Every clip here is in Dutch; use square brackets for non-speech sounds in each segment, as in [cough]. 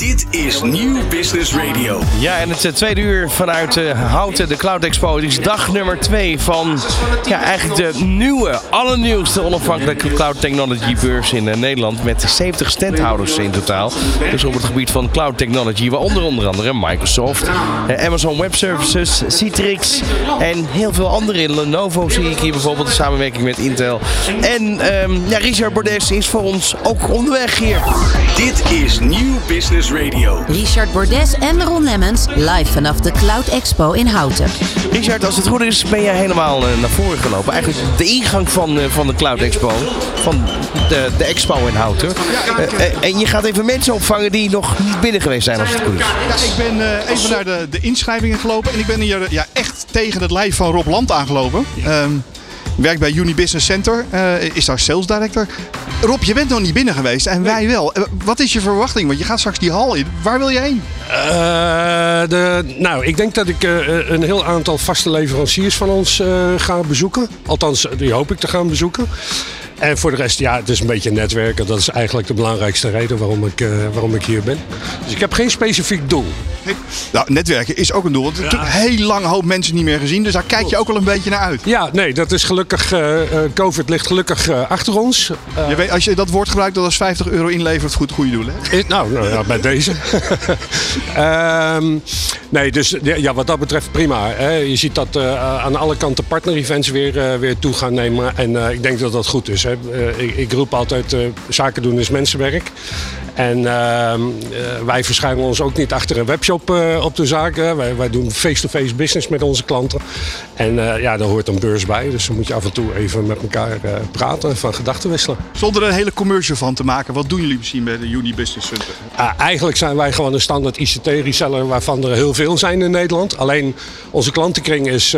Dit is Nieuw Business Radio. Ja, en het eh, tweede uur vanuit uh, Houten, de Cloud Expo. Het is dag nummer twee van ja, eigenlijk de nieuwe, allernieuwste onafhankelijke Cloud Technology beurs in uh, Nederland. Met 70 standhouders in totaal. Dus op het gebied van Cloud Technology, waaronder onder andere Microsoft, Amazon Web Services, Citrix en heel veel andere. Lenovo zie ik hier bijvoorbeeld, de samenwerking met Intel. En um, ja, Richard Bordes is voor ons ook onderweg hier. Dit is Nieuw Business Radio. Richard Bordes en Ron Lemmens live vanaf de Cloud Expo in Houten. Richard, als het goed is, ben jij helemaal uh, naar voren gelopen. Eigenlijk de ingang van, uh, van de Cloud Expo. Van de, de expo in Houten. Uh, en je gaat even mensen opvangen die nog niet binnen geweest zijn, als het goed is. Ja, ik ben even naar de, de inschrijvingen gelopen. En ik ben hier ja, echt tegen het lijf van Rob Land aangelopen. Um, werkt bij Uni Business Center, uh, is daar sales director. Rob, je bent nog niet binnen geweest en wij wel. Uh, wat is je verwachting? Want je gaat straks die hal in. Waar wil je heen? Uh, de, nou, ik denk dat ik een heel aantal vaste leveranciers van ons ga bezoeken. Althans, die hoop ik te gaan bezoeken. En voor de rest, ja, het is een beetje netwerken. Dat is eigenlijk de belangrijkste reden waarom ik, uh, waarom ik hier ben. Dus ik heb geen specifiek doel. Nou, netwerken is ook een doel. Want ja. natuurlijk heel lang hoop mensen niet meer gezien. Dus daar kijk je ook al een beetje naar uit. Ja, nee, dat is gelukkig. Uh, COVID ligt gelukkig uh, achter ons. je weet, als je dat woord gebruikt, dat is 50 euro inlevert, goed goede doel. Hè? Nou, nou ja, bij deze. um, [laughs] nee, dus ja, wat dat betreft prima. Hè. Je ziet dat aan alle kanten partner-events weer, weer toe gaan nemen. En ik denk dat dat goed is. Hè. Ik, ik, roep altijd: zaken doen is mensenwerk. En uh, wij verschuilen ons ook niet achter een webshop uh, op de zaak. Wij, wij doen face-to-face -face business met onze klanten. En uh, ja, daar hoort een beurs bij. Dus dan moet je af en toe even met elkaar praten en van gedachten wisselen. Zonder er een hele commercial van te maken, wat doen jullie misschien bij de Uni Business Center? eigenlijk zijn wij gewoon een standaard ICT-reseller waarvan er heel veel zijn in Nederland. Alleen onze klantenkring is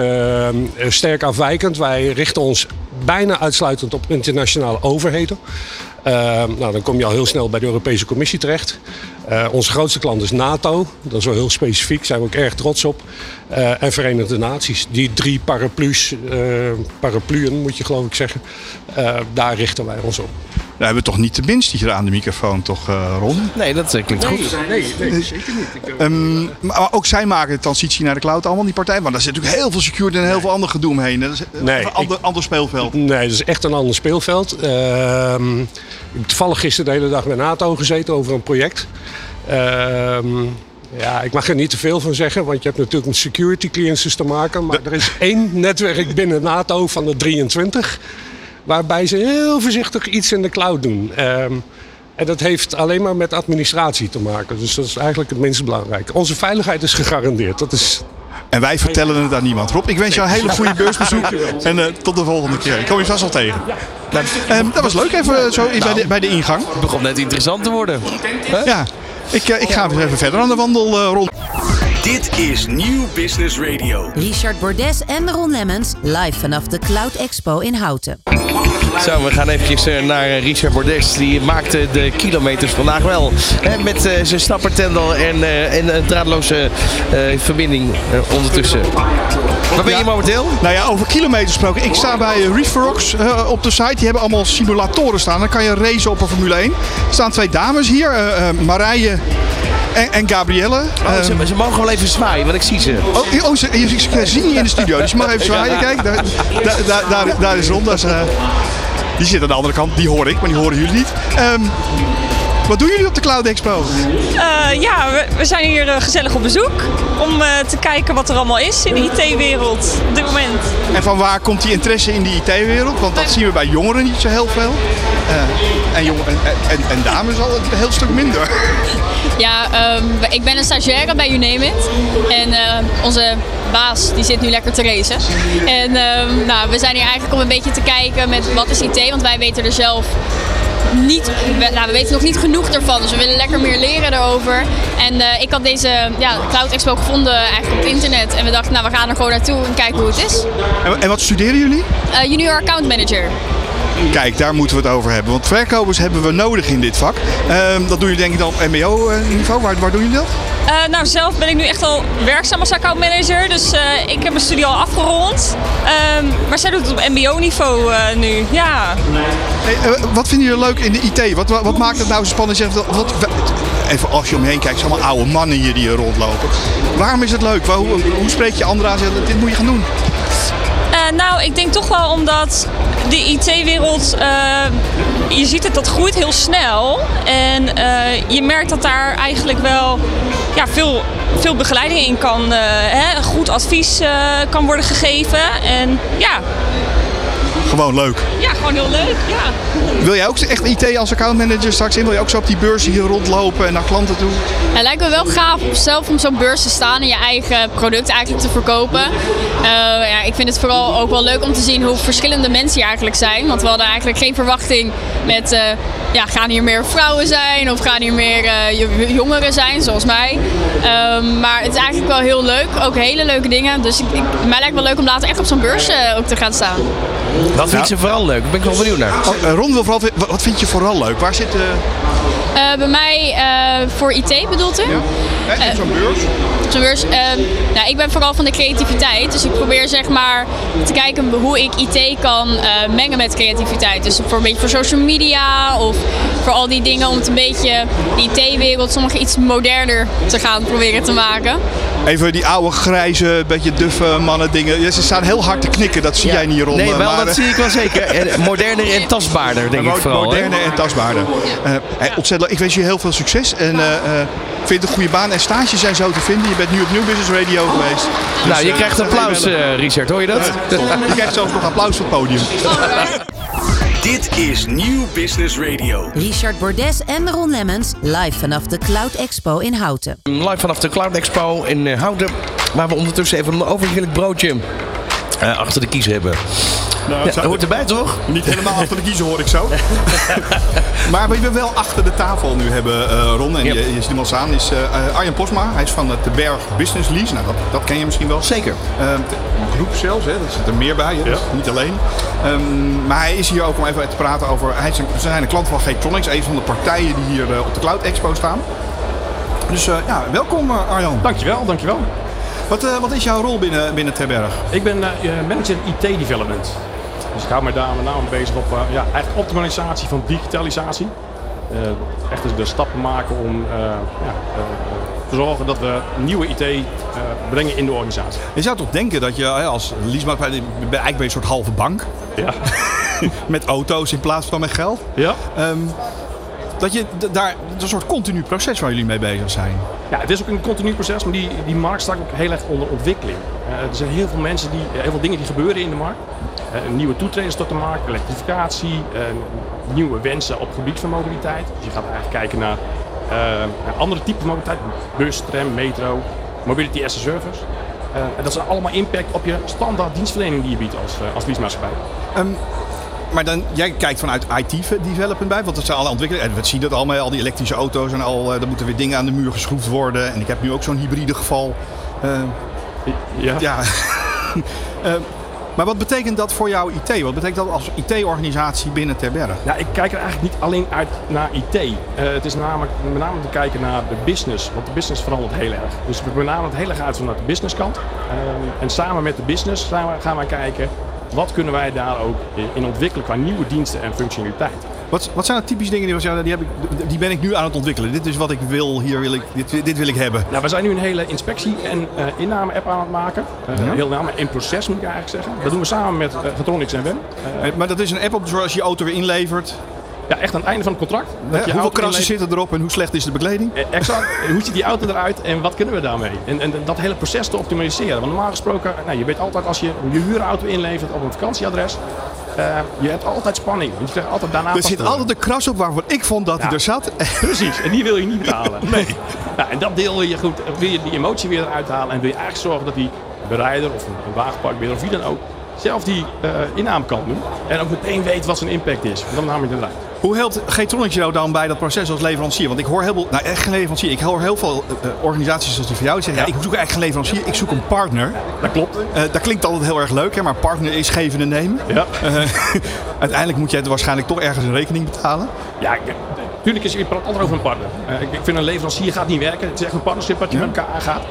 sterk afwijkend. Wij richten ons bijna uitsluitend op internationale overheden. Uh, nou, dan kom je al heel snel bij de Europese Commissie terecht. Uh, onze grootste klant is NATO. Dat is wel heel specifiek, daar zijn we ook erg trots op. Uh, en Verenigde Naties. Die drie paraplu's, parapluën moet je geloof ik zeggen, daar richten wij ons op. We hebben toch niet de minst hier aan de microfoon, toch uh, Ron? Nee, dat klinkt nee, goed. Nee, nee, zeker niet. Um, maar ook zij maken de transitie naar de cloud, allemaal die partijen. Want daar zit natuurlijk heel veel security en heel veel ander gedoe omheen. Dat is nee, een ander, ik, ander speelveld. Nee, dat is echt een ander speelveld. Uh, toevallig gisteren de hele dag met NATO gezeten over een project. Uh, ja, ik mag er niet te veel van zeggen, want je hebt natuurlijk met security clearances te maken. Maar er is één netwerk binnen NATO van de 23 waarbij ze heel voorzichtig iets in de cloud doen. Um, en dat heeft alleen maar met administratie te maken. Dus dat is eigenlijk het minst belangrijke. Onze veiligheid is gegarandeerd. Dat is en wij vertellen het aan niemand. Rob, ik wens jou een hele goede beursbezoek. En uh, tot de volgende keer. Ik kom je vast al tegen. Nou, um, dat was leuk even zo bij, de, bij de ingang. Het begon net interessant te worden. Huh? Ja, ik, uh, ik ga even verder aan de wandel uh, rond. Dit is Nieuw Business Radio. Richard Bordes en Ron Lemmens live vanaf de Cloud Expo in Houten. Zo, we gaan even naar Richard Bordes. Die maakte de kilometers vandaag wel. Hè, met uh, zijn stappertendel en, uh, en een draadloze uh, verbinding ondertussen. Waar ben je momenteel? Nou ja, over kilometers gesproken. Ik sta bij Reefrox op de site. Die hebben allemaal simulatoren staan. Dan kan je racen op een Formule 1. Er staan twee dames hier. Marije en, en Gabrielle. Oh, ze, ze, mogen wel even zwaaien, want ik zie ze. Oh, oh ze, zien je in de studio, dus je mag even zwaaien. Kijk, daar, daar, daar, daar is Ron. Dat is, uh, die zit aan de andere kant, die hoor ik, maar die horen jullie niet. Um, wat doen jullie op de Cloud Expo? Uh, ja, we, we, zijn hier uh, gezellig op bezoek om uh, te kijken wat er allemaal is in de IT-wereld op dit moment. En van waar komt die interesse in die IT-wereld? Want dat zien we bij jongeren niet zo heel veel. en, jong en, en, en, dames al een heel stuk minder. Ja, um, ik ben een stagiaire bij Unamit. En onze baas die zit nu lekker te racen. En um, nou, we zijn hier eigenlijk om een beetje te kijken met wat is IT, want wij weten er zelf niet, we, nou, we weten nog niet genoeg ervan, dus we willen lekker meer leren erover. En uh, ik had deze ja, Cloud Expo gevonden eigenlijk op het internet en we dachten, nou we gaan er gewoon naartoe en kijken hoe het is. En, en wat studeren jullie? Uh, junior Account Manager. Kijk, daar moeten we het over hebben. Want verkopers hebben we nodig in dit vak. Uh, dat doe je denk ik dan op mbo-niveau. Waar, waar doen jullie dat? Uh, nou, zelf ben ik nu echt al werkzaam als accountmanager. Dus uh, ik heb mijn studie al afgerond. Uh, maar zij doet het op mbo-niveau nu, ja. Hey, wat vinden jullie leuk in de IT? Wat, wat, wat maakt het nou zo spannend? Wat, even als je omheen kijkt, zijn allemaal oude mannen hier die hier rondlopen. Waarom is het leuk? Hoe, hoe, spreek je anderen aan? Zeg, Dit moet je gaan doen. Eh, nou, ik denk toch wel omdat de IT-wereld, eh, je ziet het, dat groeit heel snel. En eh, je merkt dat daar eigenlijk wel ja, veel, veel begeleiding in kan, eh, hè, goed advies kan worden gegeven. En ja, Gewoon leuk. ja, gewoon heel leuk. Ja. Wil jij ook echt IT als accountmanager straks in? Wil je ook zo op die beurzen hier rondlopen en naar klanten toe? Het lijkt me wel gaaf zelf om zo'n beurs te staan en je eigen product eigenlijk te verkopen. Eh, ja, ik vind het vooral ook wel leuk om te zien hoe verschillende mensen hier eigenlijk zijn. Want we hadden eigenlijk geen verwachting met, eh, ja, gaan hier meer vrouwen zijn of gaan hier meer eh, jongeren zijn, zoals mij. Ehm, maar het is eigenlijk wel heel leuk, ook hele leuke dingen. Dus ik, ik- mij lijkt wel leuk om later echt op zo'n beurs eh, ook te gaan staan. Wat vind je vooral leuk? Daar ben ik wel benieuwd naar. Oh, eh, Ron wil vooral, wa- wat vind je vooral leuk? Waar zit de Eh, bij mij eh, voor IT bedoelt u? hè, zo'n beurs? Zo'n beurs. ehm, nou, ik ben vooral van de creativiteit. Dus ik probeer zeg maar te kijken hoe ik IT kan eh, mengen met creativiteit. Dus voor een beetje voor social media of voor al die dingen om het een beetje de IT-wereld sommige iets moderner te gaan proberen te maken. Even die oude grijze, beetje duffe mannen dingen. Ja, ze staan heel hard te knikken, dat zie jij niet rond. Nee, eh, wel, maar, dat eh, zie ik wel zeker. En moderner en tastbaarder, denk ik vooral. hè? Moderne en tastbaarder. Eh, hey, ontzettend Ik wens je heel veel succes. En eh, eh, vind een goede baan. En stages zijn zo te vinden. Je bent nu op New Business Radio geweest. Dus, Nou, je eh, krijgt applaus, eh, Richard. Hoor je dat? Je krijgt zelfs nog applaus op het podium. [laughs] Dit is Nieuw Business Radio. Richard Bordes en Ron Lemmens live vanaf de Cloud Expo in Houten. Live vanaf de Cloud Expo in eh, Houten. Waar we ondertussen even een overheerlijk broodje eh, achter de kies hebben. Nou, Ja, dat hoort erbij toch? Niet helemaal achter de kiezer hoor ik zo. [laughs] maar wie we wel achter de tafel nu hebben, eh, Ron, en je, je ziet hem al staan, is eh, eh, Arjen Posma. Hij is van de Berg Business Lease. Nou, dat, dat ken je misschien wel. Zeker. De groep zelfs, hè, dat zit er meer bij, hè, dus niet alleen. Ehm, maar hij is hier ook om even te praten over. Hij is een, ze zijn een klant van Getronics, een van de partijen die hier op de Cloud Expo staan. Dus eh, ja, welkom Arjan. Dankjewel, dankjewel. Wat, eh, wat is jouw rol binnen, binnen Terberg? Ik ben manager IT development. Dus ik hou mij daar met name bezig op eh, ja, eigenlijk optimalisatie van digitalisatie. Eh, echt dus de stappen maken om eh, ja, te zorgen dat we nieuwe IT brengen in de organisatie. Je zou toch denken dat je als leasemaatschappij, eigenlijk ben je een soort halve bank. Ja. [laughs] met auto's in plaats van met geld. ja. Ehm, dat je daar, een soort continu proces waar jullie mee bezig zijn. Ja, het is ook een continu proces, maar die, die markt staat ook heel erg onder ontwikkeling. Er zijn heel veel mensen die, heel veel dingen die gebeuren in de markt. Eh, nieuwe toetreders tot de markt, elektrificatie, eh, nieuwe wensen op het gebied van mobiliteit. Dus je gaat eigenlijk kijken naar, eh, andere typen mobiliteit, bus, tram, metro, mobility as a service. En dat is allemaal impact op je standaard dienstverlening die je biedt als, als leasemaatschappij. Ehm, maar dan, jij kijkt vanuit IT-development bij, want dat zijn alle ontwikkelingen. En we zien dat allemaal, al die elektrische auto's en al, er moeten weer dingen aan de muur geschroefd worden. En ik heb nu ook zo'n hybride geval. Ja. ja. [laughs] Ehm, maar wat betekent dat voor jouw IT? Wat betekent dat als IT-organisatie binnen Terberg? Ja, ik kijk er eigenlijk niet alleen uit naar IT. Eh, het is namelijk met name te kijken naar de business. Want de business verandert heel erg. Dus we benaderen het heel erg uit vanuit de businesskant. Ehm, en samen met de business gaan we, gaan kijken wat kunnen wij daar ook in ontwikkelen qua nieuwe diensten en functionaliteit. Wat, wat zijn de typische dingen die, ja, die, heb ik, die ben ik nu aan het ontwikkelen? Dit is wat ik wil, hier wil ik, dit, dit wil ik hebben. Nou, we zijn nu een hele inspectie- en eh, inname-app aan het maken. Ja. Heel name in proces moet ik eigenlijk zeggen. Dat doen we samen met uh, Getronics en WEM. Maar dat is een app op, zoals je je auto weer inlevert. ja, echt aan het einde van het contract. dat je hoeveel krassen zitten erop en hoe slecht is de bekleding? Exact. Hoe ziet die auto eruit en wat kunnen we daarmee? En, en dat hele proces te optimaliseren. Want normaal gesproken, nou, je weet altijd als je je huurauto inlevert op een vakantieadres, eh, je hebt altijd spanning. Je altijd daarna Er zit de- altijd een kras op waarvan ik vond dat hij er zat. [laughs] Precies, en die wil je niet betalen. Nee. Nou, en dat deel wil je goed, wil je die emotie weer eruit halen en wil je eigenlijk zorgen dat die bereider of een, een wagenparkbeheerder of wie dan ook zelf die eh, inname kan doen. En ook meteen weet wat zijn impact is. Dan nam je eruit. Hoe helpt G-Tronics jou dan bij dat proces als leverancier? Want ik hoor heel veel, nou echt geen leverancier, ik hoor heel veel eh, eh, organisaties zoals die van jou die zeggen, ja. ik zoek eigenlijk geen leverancier, ik zoek een partner. Dat klopt. Dat klinkt altijd heel erg leuk, hè, maar partner is geven en nemen. Ja. [laughs] Uiteindelijk moet je het waarschijnlijk toch ergens een rekening betalen. Ja, natuurlijk is je praat altijd over een partner. Ik, ik vind een leverancier gaat niet werken. Het is echt een partnership wat je met elkaar aangaat.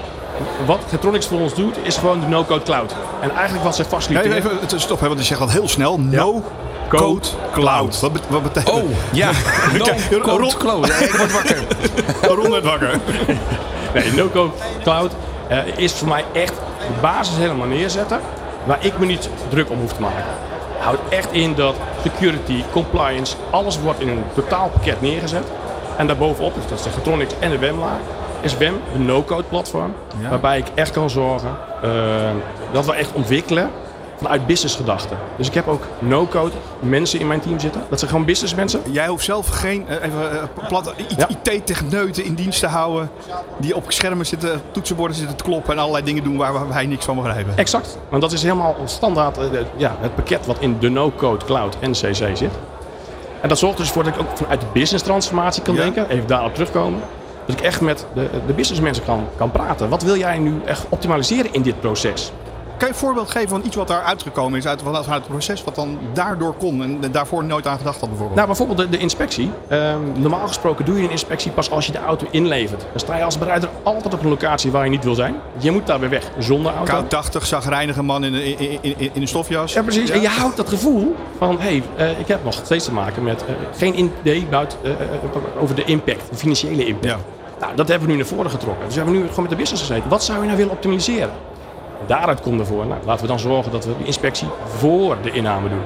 Wat Getronics voor ons doet, is gewoon de no-code cloud. En eigenlijk wat ze faciliteren. even stop, hè, want je zegt dat heel snel. No Code Cloud. Wat, bet- wat betekent Oh, ja. No code Ron- close. Nee, ik word wakker. [laughs] Ron werd wakker. [laughs] Nee, no-code cloud eh, is voor mij echt de basis helemaal neerzetten. Waar ik me niet druk om hoef te maken. Houdt echt in dat security, compliance, alles wordt in een totaalpakket neergezet. En daarbovenop, dus dat is de Getronics en de WEM-laag, is WEM een no-code platform. Waarbij ik echt kan zorgen eh, dat we echt ontwikkelen vanuit business gedachten. Dus ik heb ook no-code mensen in mijn team zitten. Dat zijn gewoon business mensen. Jij hoeft zelf geen eh, even, eh, Ja. IT-techneuten in dienst te houden. Die op schermen zitten, toetsenborden zitten te kloppen en allerlei dingen doen waar wij niks van begrijpen. Exact. Want dat is helemaal standaard ja, het pakket wat in de no-code cloud en CC zit. En dat zorgt dus voor dat ik ook vanuit de business transformatie kan Ja. denken. Even daarop terugkomen. Dat ik echt met de, de businessmensen kan, kan praten. Wat wil jij nu echt optimaliseren in dit proces? Kan je een voorbeeld geven van iets wat daar uitgekomen is uit, vanuit het proces, wat dan daardoor kon en daarvoor nooit aan gedacht had bijvoorbeeld? Nou, bijvoorbeeld de, de inspectie. Ehm, normaal gesproken doe je een inspectie pas als je de auto inlevert. Dan sta je als bereider altijd op een locatie waar je niet wil zijn. Je moet daar weer weg zonder auto. Koud 80, zagrijnige man in, in, in, in, in een stofjas. Ja, precies. En je houdt dat gevoel van, hé, hey, eh, ik heb nog steeds te maken met eh, geen idee buiten, eh, over de impact, de financiële impact. Ja. Nou, dat hebben we nu naar voren getrokken. Dus we hebben nu gewoon met de business gezeten. Wat zou je nou willen optimaliseren? Daaruit komt ervoor, nou, laten we dan zorgen dat we die inspectie voor de inname doen.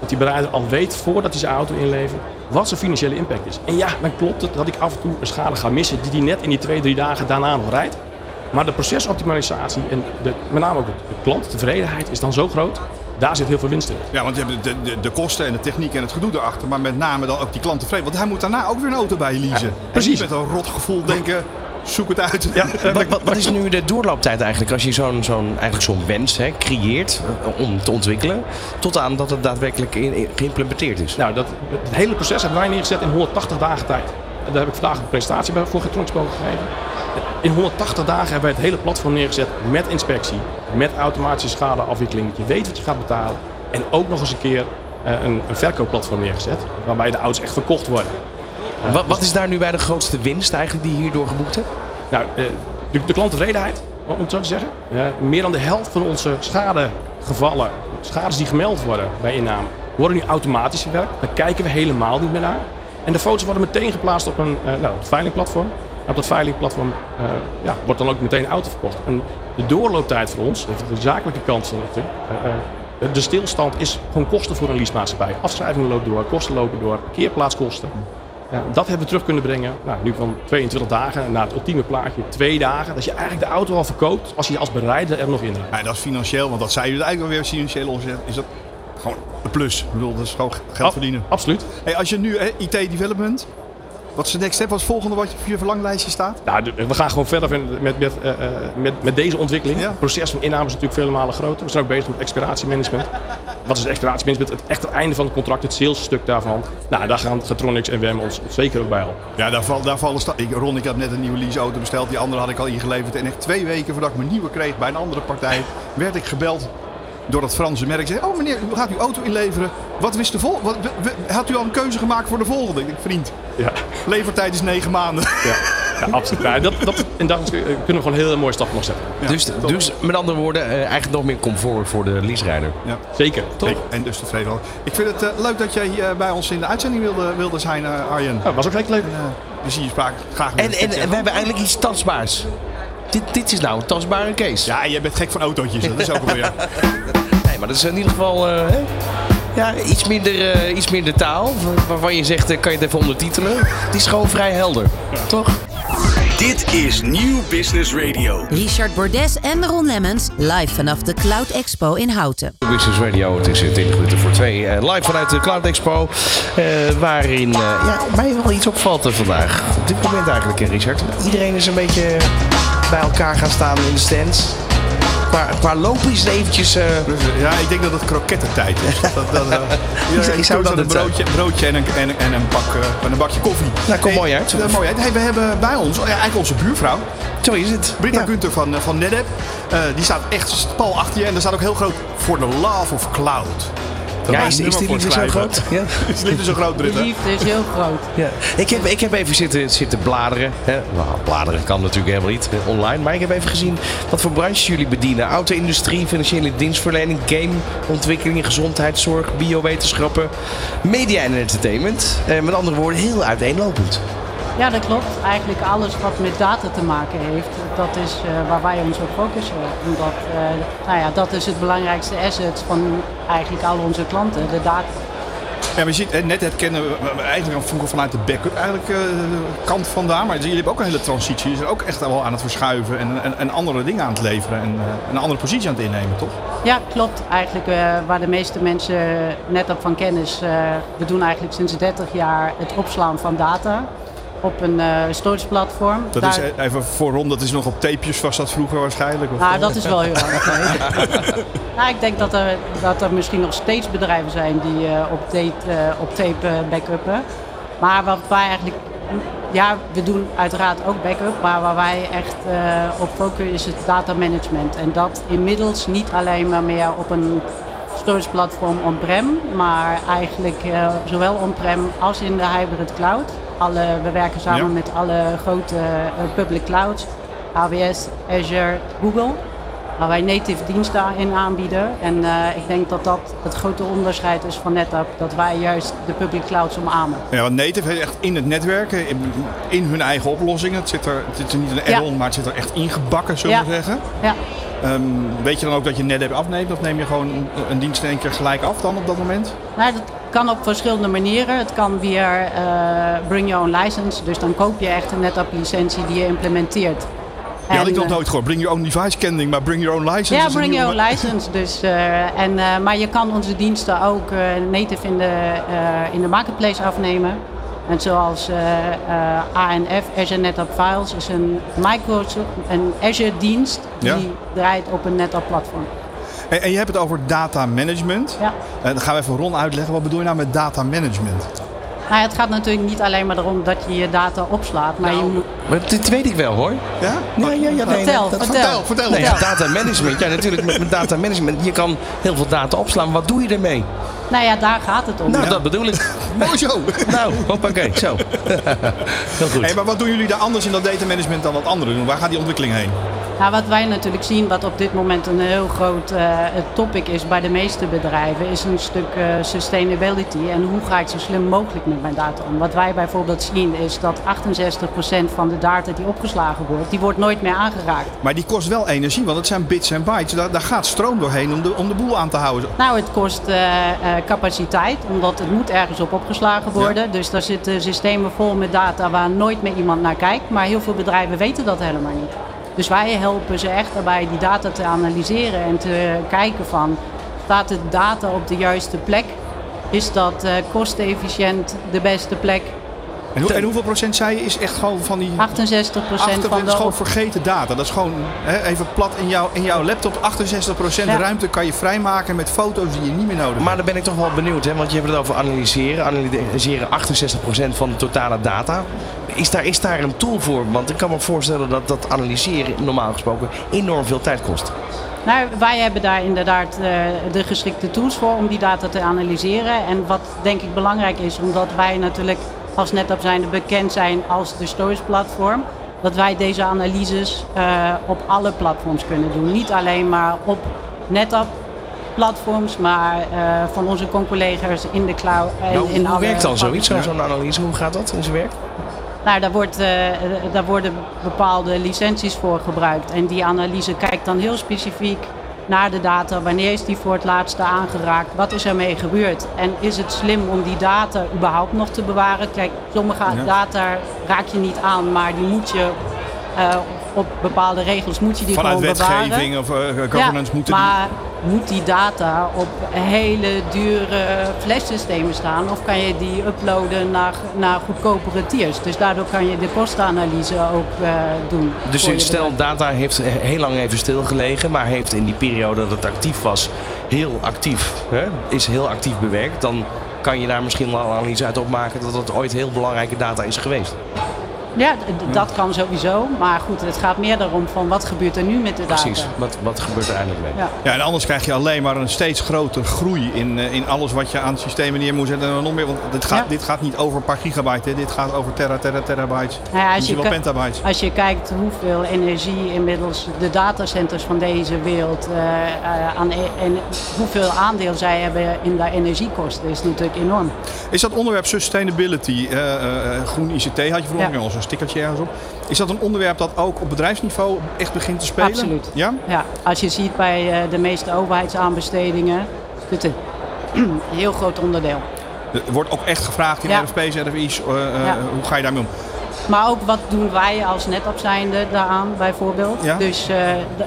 Dat die bereider al weet, voordat hij zijn auto inlevert, wat zijn financiële impact is. En ja, dan klopt het dat ik af en toe een schade ga missen die hij net in die twee, drie dagen daarna nog rijdt. Maar de procesoptimalisatie en de, met name ook de klanttevredenheid is dan zo groot. Daar zit heel veel winst in. Ja, want je hebt de, de, de kosten en de techniek en het gedoe erachter, maar met name dan ook die klant tevreden. Want hij moet daarna ook weer een auto bij je leasen. precies. Met een rot gevoel denken, zoek het uit. Ja, [laughs] Wat, wat, wat is nu de doorlooptijd eigenlijk als je zo'n zo'n eigenlijk zo'n wens hè, creëert eh, om te ontwikkelen, tot aan dat het daadwerkelijk in- in- geïmplementeerd is? Nou, dat, het hele proces hebben wij neergezet in 180 dagen tijd. En daar heb ik vandaag een presentatie bij voor Getronicspo gegeven. In 180 dagen hebben wij het hele platform neergezet met inspectie, met automatische schadeafwikkeling. Dat je weet wat je gaat betalen. En ook nog eens een keer eh, een, een verkoopplatform neergezet, waarbij de auto's echt verkocht worden. Wat, wat is daar nu bij de grootste winst eigenlijk die je hierdoor geboekt hebt? Nou, eh, de, de klanttevredenheid, om het zo te zeggen. Meer dan de helft van onze schadegevallen, schades die gemeld worden bij inname, worden nu automatisch verwerkt. Daar kijken we helemaal niet meer naar. En de foto's worden meteen geplaatst op een eh, nou, veilingplatform. En op dat veilingplatform eh, ja, wordt dan ook meteen een auto verkocht. En de doorlooptijd voor ons, even de zakelijke kant van het, eh, eh, de stilstand is gewoon kosten voor een leasemaatschappij. Afschrijvingen lopen door, kosten lopen door, parkeerplaatskosten. Dat hebben we terug kunnen brengen. Nou, nu van 22 dagen naar het ultieme plaatje, twee dagen. Dat je eigenlijk de auto al verkoopt als je als bereider er nog in rijdt. Ja, dat is financieel, want dat zei je eigenlijk alweer, financieel omzet. Is dat gewoon een plus. Ik bedoel, dat is gewoon geld verdienen. Absoluut. Hey, als je nu IT development, wat is de next step? Wat is het volgende wat je op je verlanglijstje staat? Nou, we gaan gewoon verder met, met, met, eh, eh, met, met deze ontwikkeling. Ja. Het proces van inname is natuurlijk vele malen groter. We zijn ook bezig met expiratiemanagement. Wat is expiratiemanagement? Het echt het einde van het contract, het salesstuk daarvan. Nou, daar gaan Getronics en WM ons zeker ook bij helpen. Ja, daar, val, daar vallen ik, Ron, ik heb net een nieuwe leaseauto besteld. Die andere had ik al ingeleverd. En echt twee weken voordat ik mijn nieuwe kreeg bij een andere partij, werd ik gebeld door dat Franse merk. Zei, oh meneer, u gaat uw auto inleveren. Wat wist de vol? Wat, had u al een keuze gemaakt voor de volgende? Ik denk, vriend, Ja, levertijd is negen maanden. ja, ja absoluut. Dat, dat, en daar kunnen we gewoon heel mooie stappen nog zetten. dus, dus met andere woorden, eh, eigenlijk nog meer comfort voor de leaserijder. Ja. Zeker. Toch? En dus tevreden. Ik vind het eh, leuk dat jij eh, bij ons in de uitzending wilde, wilde zijn, Arjen. Nou, was ook echt leuk. Eh, we zien je spraak graag weer. En, en, en we hebben eigenlijk iets tastbaars. Dit, dit is nou een tastbare case. Ja, jij bent gek van autootjes. Dat is ook alweer. [laughs] Nee, maar dat is in ieder geval eh, hè? ja, iets, minder, eh, iets minder taal. Waarvan je zegt, eh, kan je het even ondertitelen. Het is gewoon vrij helder. Toch? Dit is Nieuw Business Radio. Richard Bordes en Ron Lemmens live vanaf de Cloud Expo in Houten. Business Radio, het is eh, 20 minuten voor twee. live vanuit de Cloud Expo. eh, waarin eh, ja, mij wel iets opvalt vandaag. Op dit moment eigenlijk, Richard. Iedereen is een beetje bij elkaar gaan staan in de stands. Qua, qua lopen is het eventjes... eh, ja, ik denk dat het krokettentijd is. Dat, dat, eh, [laughs] ik zou dat een broodje, broodje en, een, en, en een, bak, en een bakje koffie. Nou, komt mooi uit. mooi uit. Hey, we hebben bij ons, oh ja, eigenlijk onze buurvrouw, zo is het. Britta Ja. Gunther van, van NetApp. Die staat echt pal achter je en er staat ook heel groot voor the love of cloud. Ja, is, [laughs] is die liefde zo groot? Ja. Is de liefde zo groot, Britta? Die liefde is heel groot. Ja. Ik, heb, ik heb even zitten, zitten bladeren. Hè. Nou, bladeren kan natuurlijk helemaal niet eh, online. Maar ik heb even gezien wat voor branches jullie bedienen. Auto-industrie, financiële dienstverlening, gameontwikkeling, gezondheidszorg, biowetenschappen, media en entertainment. Eh, met andere woorden, heel uiteenlopend. Ja, dat klopt. Eigenlijk alles wat met data te maken heeft, dat is eh, waar wij ons op focussen. Omdat, eh, nou ja, dat is het belangrijkste asset van eigenlijk al onze klanten, de data. Ja, maar je ziet, net het kennen we eigenlijk vroeger vanuit de backup eigenlijk, eh, kant vandaan. Maar jullie hebben ook een hele transitie. Jullie zijn ook echt wel aan het verschuiven en, en, en andere dingen aan het leveren. En een andere positie aan het innemen, toch? Ja, klopt. Eigenlijk waar de meeste mensen net op van kennis. we doen eigenlijk sinds 30 jaar het opslaan van data op een eh storage platform. Dat Daar- is even voor Ron, dat is nog op tapejes was dat vroeger waarschijnlijk. Of, Nou, dat is wel heel [laughs] geleden. nou, ik denk dat er, dat er misschien nog steeds bedrijven zijn die eh, op, eh, op tape eh, backuppen. Maar wat wij eigenlijk... Ja, we doen uiteraard ook backup, maar waar wij echt op focussen is het data management. En dat inmiddels niet alleen maar meer op een storage platform on-prem, maar eigenlijk zowel on-prem als in de hybrid cloud. Alle, we werken samen Ja. met alle grote eh, public clouds, AWS, Azure, Google. Waar wij native diensten in aanbieden. En eh, ik denk dat dat het grote onderscheid is van NetApp. Dat wij juist de public clouds omarmen. Ja, want Native heeft echt in het netwerken, in, in hun eigen oplossingen. Het zit er, het zit er niet een Ja. add-on, maar het zit er echt ingebakken, zullen we Ja. zeggen. Ja. Ehm, weet je dan ook dat je NetApp afneemt? Of neem je gewoon een, een dienst in één keer gelijk af dan op dat moment? Nou, dat kan op verschillende manieren. Het kan via eh, bring your own license. Dus dan koop je echt een NetApp licentie die je implementeert. Had ik En, nog eh, nooit gehoord. Bring your own device kending, maar bring your own license. Ja, bring your own license. Dus, eh, en, maar je kan onze diensten ook native in de, in de marketplace afnemen. En zoals ANF, Azure NetApp Files, is een Microsoft, een Azure dienst die Ja. draait op een NetApp platform. En, en je hebt het over data management. Ja. Eh, dan gaan we even Ron uitleggen. Wat bedoel je nou met data management? Nou, ja, het gaat natuurlijk niet alleen maar erom dat je je data opslaat, maar je moet... Maar dit weet ik wel hoor. Ja? Ja, ja, ja, nee, Vertel, dat- vertel. vertel. Nee, vertel. data management. Ja, natuurlijk met, met data management. Je kan heel veel data opslaan. Wat doe je ermee? Nou ja, daar gaat het om. Nou, dat bedoel ik. [laughs] Mooi zo. Nou, hoppakee, zo. [laughs] Heel goed. Hey, maar wat doen jullie daar anders in dat data management dan wat anderen doen? Waar gaat die ontwikkeling heen? Nou, wat wij natuurlijk zien, wat op dit moment een heel groot eh, topic is bij de meeste bedrijven, is een stuk eh, sustainability. En hoe ga ik zo slim mogelijk met mijn data om? Wat wij bijvoorbeeld zien is dat 68% van de data die opgeslagen wordt, die wordt nooit meer aangeraakt. Maar die kost wel energie, want het zijn bits en bytes. Daar, daar gaat stroom doorheen om de, om de boel aan te houden. Nou, het kost eh, capaciteit, omdat het moet ergens op opgeslagen worden. Dus daar zitten systemen vol met data waar nooit meer iemand naar kijkt. Maar heel veel bedrijven weten dat helemaal niet. Dus wij helpen ze echt daarbij die data te analyseren en te kijken van... staat de data op de juiste plek? Is dat eh, kostenefficiënt de beste plek? En, hoe, en hoeveel procent zei je is echt gewoon van die... 68 Achter, van dat is de... gewoon vergeten data. Dat is gewoon hè, even plat in, jouw in jouw laptop. 68% Ja. ruimte kan je vrijmaken met foto's die je niet meer nodig hebt. Maar dan ben ik toch wel benieuwd, hè? want je hebt het over analyseren. Analyseren 68% van de totale data. Is daar, is daar een tool voor? Want ik kan me voorstellen dat dat analyseren normaal gesproken enorm veel tijd kost. Nou, wij hebben daar inderdaad eh, de geschikte tools voor om die data te analyseren. En wat denk ik belangrijk is, omdat wij natuurlijk als NetApp zijnde bekend zijn als de storage platform, dat wij deze analyses eh, op alle platforms kunnen doen. Niet alleen maar op NetApp platforms, maar eh, van onze collega's in de cloud. En Nou, in hoe werkt dan zoiets, zo'n analyse? Hoe gaat dat in zijn werk? Nou, daar, wordt, eh, daar worden bepaalde licenties voor gebruikt. En die analyse kijkt dan heel specifiek naar de data. Wanneer is die voor het laatste aangeraakt? Wat is ermee gebeurd? En is het slim om die data überhaupt nog te bewaren? Kijk, sommige data raak je niet aan, maar die moet je eh, op bepaalde regels moet je die Vanuit gewoon bewaren. wetgeving of eh, governance ja, moeten die... moet die data op hele dure flashsystemen staan of kan je die uploaden naar, naar goedkopere tiers? Dus daardoor kan je de kostenanalyse ook eh, doen. Dus stel, data heeft heel lang even stilgelegen, maar heeft in die periode dat het actief was, heel actief, hè, is heel actief bewerkt. Dan kan je daar misschien wel een analyse uit opmaken dat het ooit heel belangrijke data is geweest. Ja, dat kan sowieso. Maar goed, het gaat meer daarom van wat gebeurt er nu met de data. Precies, wat, wat gebeurt er eigenlijk mee? Ja. Ja, en anders krijg je alleen maar een steeds grotere groei in, eh, in alles wat je aan systemen neer moet zetten. En dan nog meer, want dit gaat, Ja. dit gaat niet over een paar gigabyte, hè. dit gaat over terra, terra, terabytes. Nou ja, als, Misschien je wel petabytes. als je kijkt hoeveel energie inmiddels de datacenters van deze wereld eh, eh, aan e- en hoeveel aandeel zij hebben in de energiekosten, is natuurlijk enorm. Is dat onderwerp sustainability, eh, eh, groen ICT had je vroeger Ja. al zo'n stickertje ergens op. Is dat een onderwerp dat ook op bedrijfsniveau echt begint te spelen? Absoluut. Ja? Ja, als je ziet bij eh, de meeste overheidsaanbestedingen, is het een [clears throat] heel groot onderdeel. Er wordt ook echt gevraagd in Ja. RFP's, RFI's, eh, eh, Ja. hoe ga je daarmee om? Maar ook wat doen wij als NetApp zijnde daaraan bijvoorbeeld. Ja. Dus eh,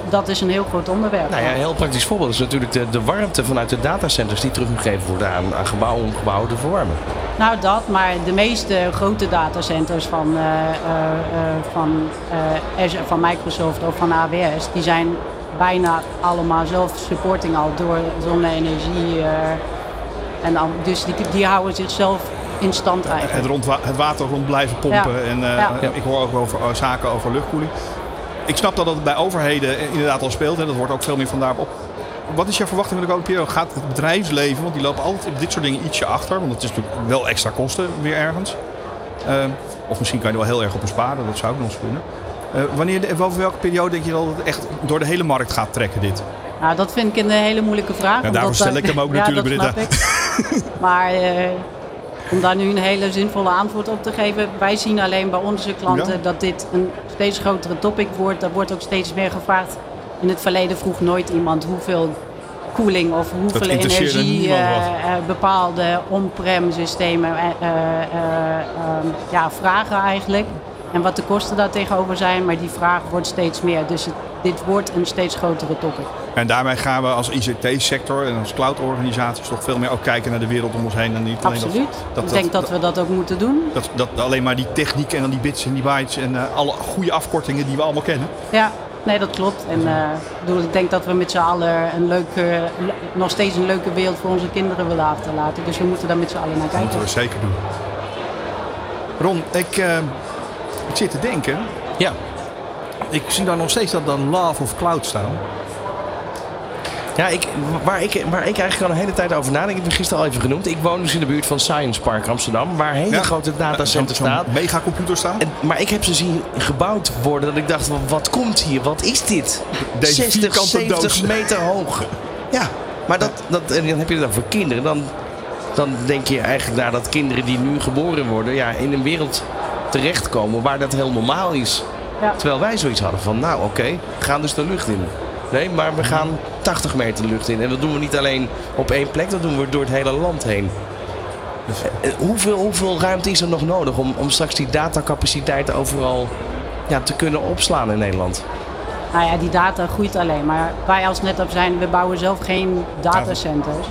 dat is een heel groot onderwerp. Nou ja, een heel praktisch voorbeeld is natuurlijk de, de warmte vanuit de datacenters die teruggegeven worden aan, aan gebouwen om gebouwen te verwarmen. Nou dat, maar de meeste grote datacenters van, eh, eh, eh, van, Azure, van Microsoft of van AWS, die zijn bijna allemaal zelf supporting al door zonne-energie. en dan, dus die, die houden zichzelf in stand eigenlijk. Het, rond, het water rond blijven pompen. Ja. En Ja. ik hoor ook over zaken over luchtkoeling. Ik snap dat dat bij overheden inderdaad al speelt. En dat wordt ook veel meer vandaar op. Wat is jouw verwachting van de komende periode? Gaat het bedrijfsleven, want die lopen altijd op dit soort dingen ietsje achter. Want het is natuurlijk wel extra kosten weer ergens. Eh, of misschien kan je er wel heel erg op besparen. Dat zou ook nog eens kunnen. Eh, wanneer, over welke periode denk je dat het echt door de hele markt gaat trekken dit? Nou, dat vind ik een hele moeilijke vraag. Ja, omdat stel ik hem ook [laughs] natuurlijk, Britta. maar eh, om daar nu een hele zinvolle antwoord op te geven. Wij zien alleen bij onze klanten Ja. dat dit een steeds grotere topic wordt. Er wordt ook steeds meer gevraagd. In het verleden vroeg nooit iemand hoeveel koeling of hoeveel energie eh, eh, bepaalde on-prem systemen eh, eh, eh, ehm, ja, vragen eigenlijk. En wat de kosten daar tegenover zijn. Maar die vraag wordt steeds meer. Dus het- dit wordt een steeds grotere topic. En daarmee gaan we als ICT-sector en als cloud-organisaties toch veel meer ook kijken naar de wereld om ons heen. En niet dat- Absoluut. dat, ik denk dat, we dat ook moeten doen. Dat, dat alleen maar die techniek en dan die bits en die bytes en alle goede afkortingen die we allemaal kennen. Ja, nee, dat klopt. En eh, ik bedoel, ik denk dat we met z'n allen een leuke, le- nog steeds een leuke wereld voor onze kinderen willen achterlaten. Dus we moeten daar met z'n allen naar Dat moeten kijken. we zeker doen. Ron, ik, eh, ik zit te denken. Ja. Ik zie daar nog steeds dat dan Love of Cloud staan. Ja, ik, waar, ik, waar ik eigenlijk al een hele tijd over nadenk, ik heb het gisteren al even genoemd. Ik woon dus in de buurt van Science Park Amsterdam, waar een hele Ja. grote datacenter staat. megacomputer staat. En, maar ik heb ze zien gebouwd worden dat ik dacht, wat, wat komt hier? Wat is dit? Deze 60, vierkante 70 doos. meter hoog. Ja, maar dat, dat, en dan heb je het dan voor kinderen. Dan, dan denk je eigenlijk naar dat kinderen die nu geboren worden, ja, in een wereld terechtkomen waar dat heel normaal is. Ja. Terwijl wij zoiets hadden van, nou oké, gaan dus de lucht in. Nee, maar we gaan 80 meter de lucht in. En dat doen we niet alleen op één plek, dat doen we door het hele land heen. Eh, Hoeveel, hoeveel ruimte is er nog nodig om, om straks die datacapaciteit overal ja, te kunnen opslaan in Nederland? Nou ja, die data groeit alleen. Maar wij als NetApp zijn, we bouwen zelf geen datacenters.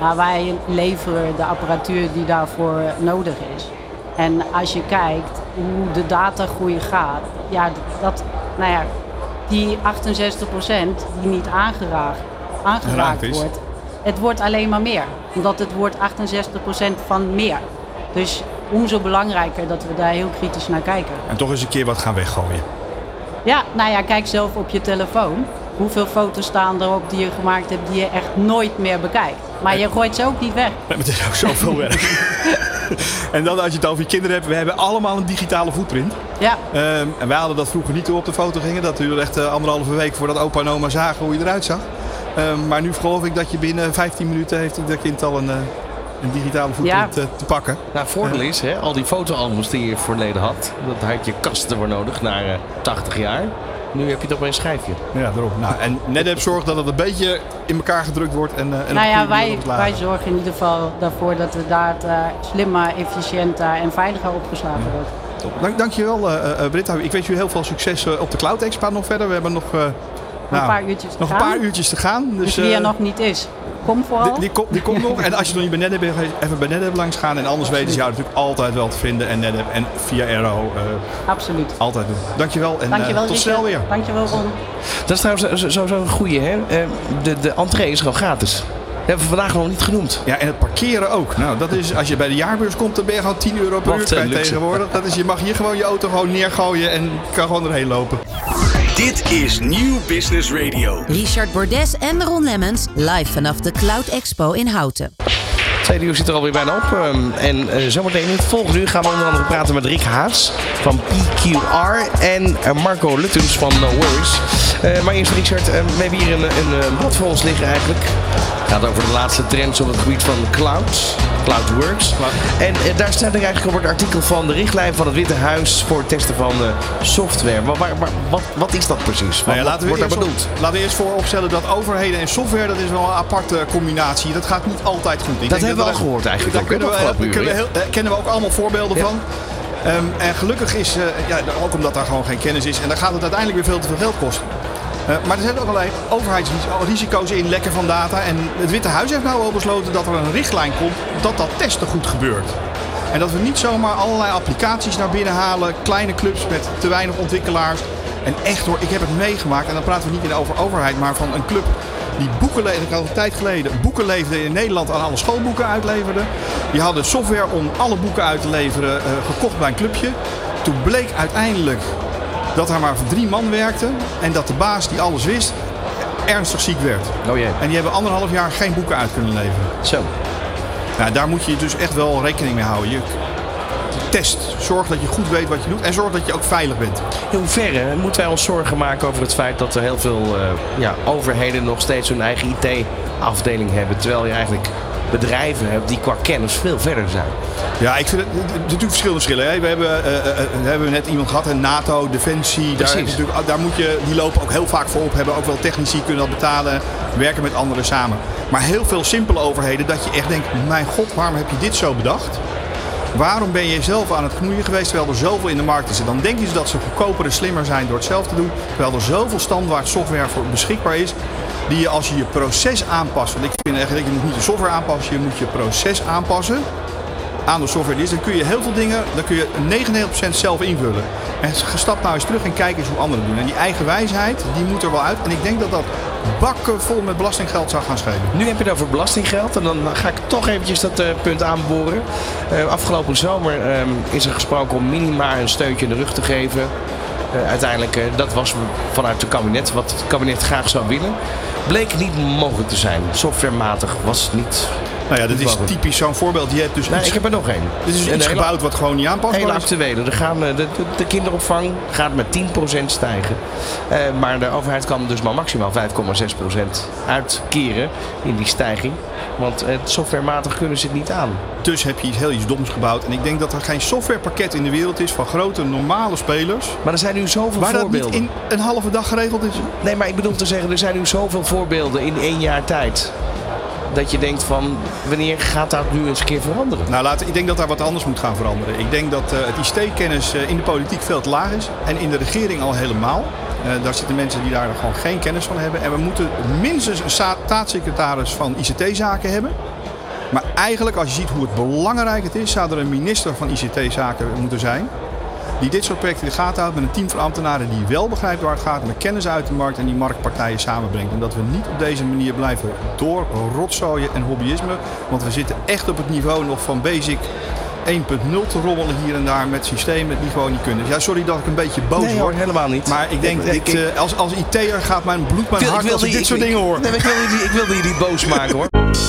Maar wij leveren de apparatuur die daarvoor nodig is. En als je kijkt hoe de datagroei gaat, ja, dat, nou ja, die 68% die niet aangeraakt, wordt, het wordt alleen maar meer. Omdat het wordt 68% van meer. Dus umso belangrijker dat we daar heel kritisch naar kijken. En toch eens een keer wat gaan weggooien. Ja, nou ja, kijk zelf op je telefoon. Hoeveel foto's staan erop die je gemaakt hebt die je echt nooit meer bekijkt. Maar je gooit ze ook niet weg. Nee, maar Het is ook zoveel [laughs] werk. en dan als je het over je kinderen hebt. We hebben allemaal een digitale footprint. Ja, Ehm, en wij hadden dat vroeger niet toen we op de foto gingen. Dat duurde echt eh, anderhalve week voordat opa en oma zagen hoe je eruit zag. Ehm, maar nu geloof ik dat je binnen 15 minuten heeft dat kind al een, eh, een digitale footprint Ja. eh, te pakken. Nou, het voordeel is, hè, al die fotoalbums die je verleden had, dat had je kasten voor nodig na eh, 80 jaar. Nu heb je het op een schijfje. Ja, daarom. Nou, en NetApp zorgt dat het een beetje in elkaar gedrukt wordt. En, eh, en op nou een ja, goede manier wij, wij zorgen in ieder geval daarvoor dat de data slimmer, efficiënter en veiliger opgeslagen wordt. Top. Dank, dankjewel eh eh, Britta. Ik wens jullie heel veel succes eh, op de Cloud Expo nog verder. We hebben nog, eh, nou, een paar uurtjes te nog een gaan. paar uurtjes te gaan. Dus, Dus wie er eh, nog niet is, kom vooral. Die, die, komt- die komt nog. En als je nog niet bij NetApp bent, even bij NetApp langs gaan. En anders weten ze jou natuurlijk altijd wel te vinden. En NetApp en via Aero eh, Absoluut. altijd doen. Dankjewel en eh, tot Richard. snel weer. Dankjewel, Ron. Dat is trouwens zo- zo- zo'n goeie, hè? Eh, de, de entree is gewoon gratis. hebben we vandaag nog niet genoemd. Ja, en het parkeren ook. Nou, dat is, als je bij de jaarbeurs komt, dan ben je gewoon 10 euro per Wat uur tegenwoordig. Dat is, je mag hier gewoon je auto gewoon neergooien en kan gewoon erheen lopen. Dit is Nieuw Business Radio. Richard Bordes en Ron Lemmens live vanaf de Cloud Expo in Houten. Tweede uur zit er alweer bijna op. ehm, en eh, zometeen in het volgende uur gaan we onder andere praten met Rick Haas van PQR en eh, Marco Luttens van No Worries. Eh, maar eerst Richard, eh, we hebben hier een, een, blad voor ons liggen eigenlijk. Het gaat over de laatste trends op het gebied van cloud. CloudWorks. En eh, daar staat er eigenlijk op het artikel van de richtlijn van het Witte Huis voor het testen van eh, software. Maar wat, wat is dat precies? Wat, Nou ja, wat wordt daar op- bedoeld? laten we eerst vooropstellen dat overheden en software, dat is wel een aparte combinatie. Dat gaat niet altijd goed. Ik Dat hebben we al gehoord eigenlijk Daar kunnen eh, kennen we ook allemaal voorbeelden Ja. van. Ehm, en gelukkig is, eh, ja, ook omdat daar gewoon geen kennis is en dan gaat het uiteindelijk weer veel te veel geld kosten. Eh, maar er zitten ook allerlei overheidsrisico's in, lekken van data. En het Witte Huis heeft nou al besloten dat er een richtlijn komt dat dat testen goed gebeurt. En dat we niet zomaar allerlei applicaties naar binnen halen, kleine clubs met te weinig ontwikkelaars. En echt hoor, ik heb het meegemaakt. En dan praten we niet over overheid, maar van een club die boeken leefde. Ik een tijd geleden boeken leefde in Nederland aan alle schoolboeken uitleverde. Die hadden software om alle boeken uit te leveren eh, gekocht bij een clubje. Toen bleek uiteindelijk dat er maar drie man werkten. En dat de baas die alles wist, ernstig ziek werd. Oh jee. En die hebben anderhalf jaar geen boeken uit kunnen leveren. Zo. Nou, daar moet je dus echt wel rekening mee houden. Je test, zorg dat je goed weet wat je doet en zorg dat je ook veilig bent. In hoeverre moeten wij ons zorgen maken over het feit dat er heel veel eh, ja, overheden nog steeds hun eigen IT-afdeling hebben. Terwijl je eigenlijk bedrijven hebt die qua kennis veel verder zijn. Ja, ik vind het, het- het natuurlijk verschillende verschillen. Hè. We hebben, eh, eh, eh, we hebben net iemand gehad, een NATO, Defensie. Daar, Precies. daar moet je, die lopen ook heel vaak voor op. Hebben ook wel technici, kunnen dat betalen. Werken met anderen samen. Maar heel veel simpele overheden dat je echt denkt, mijn god, waarom heb je dit zo bedacht? Waarom ben je zelf aan het knoeien geweest terwijl er zoveel in de markt is? En dan denken ze dat ze goedkoper en slimmer zijn door het zelf te doen. Terwijl er zoveel standaard software voor beschikbaar is. Die je als je je proces aanpast. Want ik vind eigenlijk, je moet niet de software aanpassen, je moet je proces aanpassen aan de software die is, dan kun je heel veel dingen, dan kun je 99% zelf invullen. En stap nou eens terug en kijk eens hoe anderen doen. En die eigen wijsheid, die moet er wel uit. En ik denk dat dat bakken vol met belastinggeld zou gaan schelen. Nu heb je het over belastinggeld en dan ga ik toch eventjes dat eh, punt aanboren. Eh, afgelopen zomer ehm, is er gesproken om minima een steuntje in de rug te geven. Eh, uiteindelijk, dat was vanuit het kabinet, wat het kabinet graag zou willen. Bleek niet mogelijk te zijn. Softwarematig was niet... Nou ja, dat is typisch zo'n voorbeeld. Je hebt dus Nee, iets, ik heb er nog één. dit is Een iets hele- gebouwd wat gewoon niet aanpasbaar Hele actuele. Er gaan, eh, de, de, de kinderopvang gaat met 10% stijgen. Eh, maar de overheid kan dus maar maximaal 5,6% uitkeren in die stijging. Want eh, softwarematig kunnen ze het niet aan. Dus heb je iets heel iets doms gebouwd. En ik denk dat er geen softwarepakket in de wereld is van grote normale spelers. Maar er zijn nu zoveel Waar dat niet voorbeelden. in een halve dag geregeld is. Nee, maar ik bedoel te zeggen, er zijn nu zoveel voorbeelden in één jaar tijd. Dat je denkt van, wanneer gaat dat nu eens een keer veranderen? Nou, laat, ik denk dat daar wat anders moet gaan veranderen. Ik denk dat eh, het ICT-kennis eh, in de politiek veel te laag is. En in de regering al helemaal. Eh, daar zitten mensen die daar gewoon geen kennis van hebben. En we moeten minstens een sta- staatssecretaris van ICT-zaken hebben. Maar eigenlijk, als je ziet hoe het belangrijk het is, zou er een minister van ICT-zaken moeten zijn. Die dit soort projecten in de gaten houdt met een team van ambtenaren die wel begrijpt waar het gaat. Met kennis uit de markt en die marktpartijen samenbrengt. En dat we niet op deze manier blijven doorrotzooien en hobbyisme. Want we zitten echt op het niveau nog van basic 1.0 te rommelen hier en daar met systemen die gewoon niet kunnen. Ja, sorry dat ik een beetje boos Nee hoor, word. helemaal niet. Maar ik denk, ik- eh, als, als IT'er gaat mijn bloed mijn wil- hart als ik dit soort dingen hoor. Nee, ik ik wilde je niet boos maken hoor.